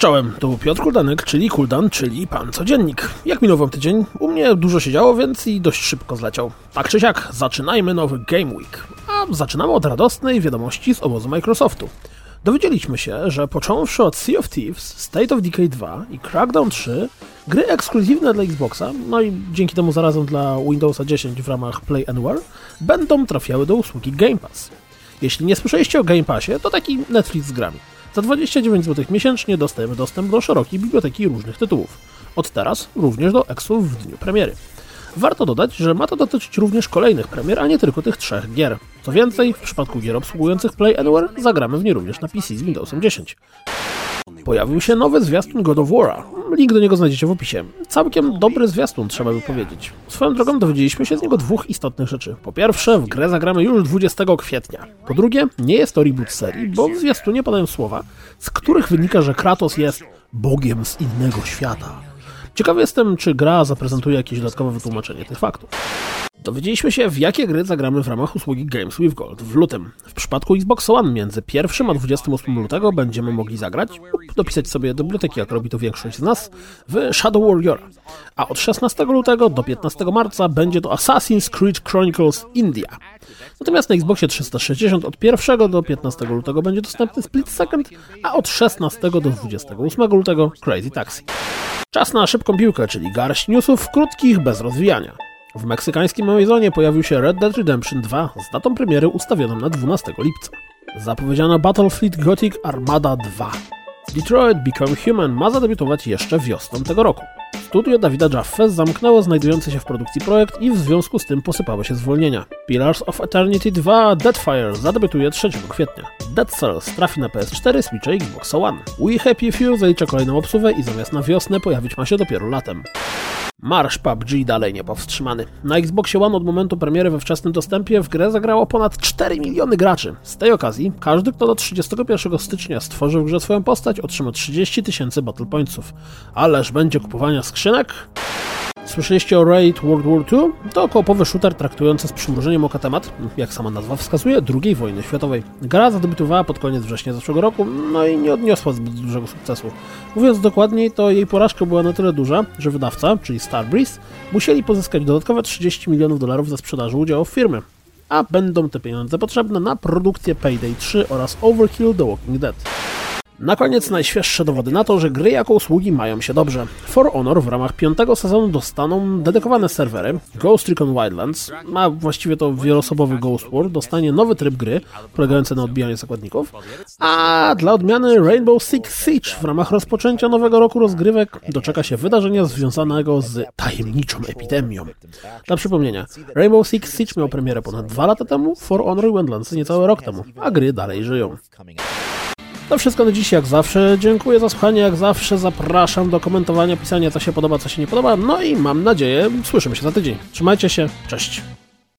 czołem, to był Piotr Kuldanek, czyli Kuldan, czyli Pan Codziennik. Jak minął wam tydzień? U mnie dużo się działo, więc i dość szybko zleciał. Tak czy siak, zaczynajmy nowy Game Week. A zaczynamy od radosnej wiadomości z obozu Microsoftu. Dowiedzieliśmy się, że począwszy od Sea of Thieves, State of Decay 2 i Crackdown 3, gry ekskluzywne dla Xboxa, no i dzięki temu zarazem dla Windowsa 10 w ramach Play Anywhere, będą trafiały do usługi Game Pass. Jeśli nie słyszeliście o Game Passie, to taki Netflix z grami. Za 29 zł miesięcznie dostajemy dostęp do szerokiej biblioteki różnych tytułów. Od teraz również do Exu w dniu premiery. Warto dodać, że ma to dotyczyć również kolejnych premier, a nie tylko tych trzech gier. Co więcej, w przypadku gier obsługujących Play Anywhere zagramy w nie również na PC z Windowsem 10. Pojawił się nowy zwiastun God of War. Link do niego znajdziecie w opisie. Całkiem dobry zwiastun, trzeba by powiedzieć. Swoją drogą dowiedzieliśmy się z niego dwóch istotnych rzeczy. Po pierwsze, w grę zagramy już 20 kwietnia. Po drugie, nie jest to reboot serii, bo w zwiastunie padają słowa, z których wynika, że Kratos jest bogiem z innego świata. Ciekawy jestem, czy gra zaprezentuje jakieś dodatkowe wytłumaczenie tych faktów. Dowiedzieliśmy się, w jakie gry zagramy w ramach usługi Games with Gold w lutym. W przypadku Xbox One między 1 a 28 lutego będziemy mogli zagrać dopisać sobie do biblioteki, jak robi to większość z nas, w Shadow Warrior. A od 16 lutego do 15 marca będzie to Assassin's Creed Chronicles India. Natomiast na Xboxie 360 od 1 do 15 lutego będzie dostępny Split Second, a od 16 do 28 lutego Crazy Taxi. Czas na szybką piłkę, czyli garść newsów krótkich, bez rozwijania. W meksykańskim Amazonie pojawił się Red Dead Redemption 2 z datą premiery ustawioną na 12 lipca. Zapowiedziano Battlefleet Gothic Armada 2. Detroit Become Human ma zadebiutować jeszcze wiosną tego roku. Studio Dawida Jaffe zamknęło znajdujący się w produkcji projekt i w związku z tym posypały się zwolnienia. Pillars of Eternity 2 Deadfire zadebiutuje 3 kwietnia. Dead Cells trafi na PS4, Switch i Xbox One. We Happy Few zalicza kolejną obsługę i zamiast na wiosnę pojawić ma się dopiero latem. Marsz PUBG dalej niepowstrzymany. Na Xboxie One od momentu premiery we wczesnym dostępie w grę zagrało ponad 4 miliony graczy. Z tej okazji każdy, kto do 31 stycznia stworzył w grze swoją postać, otrzyma 30 tysięcy Battle Pointsów. Ależ będzie kupowania skrzynek? Słyszeliście o Raid World War II? To kołopowy shooter traktujący z przymrużeniem oka temat, jak sama nazwa wskazuje, II wojny światowej. Gra zadebiutowała pod koniec września zeszłego roku, no i nie odniosła zbyt dużego sukcesu. Mówiąc dokładniej, to jej porażka była na tyle duża, że wydawca, czyli Starbreeze, musieli pozyskać dodatkowe 30 milionów dolarów za sprzedaż udziałów firmy. A będą te pieniądze potrzebne na produkcję Payday 3 oraz Overkill The Walking Dead. Na koniec najświeższe dowody na to, że gry jako usługi mają się dobrze. For Honor w ramach piątego sezonu dostaną dedykowane serwery. Ghost Recon Wildlands, a właściwie to wieloosobowy Ghost War, dostanie nowy tryb gry, polegający na odbijaniu zakładników. A dla odmiany Rainbow Six Siege w ramach rozpoczęcia nowego roku rozgrywek doczeka się wydarzenia związanego z tajemniczą epidemią. Dla przypomnienia, Rainbow Six Siege miał premierę ponad dwa lata temu, For Honor i Wildlands niecały rok temu, a gry dalej żyją. To wszystko na dziś jak zawsze. Dziękuję za słuchanie, jak zawsze zapraszam do komentowania, pisania co się podoba, co się nie podoba. No i mam nadzieję, słyszymy się za tydzień. Trzymajcie się, cześć.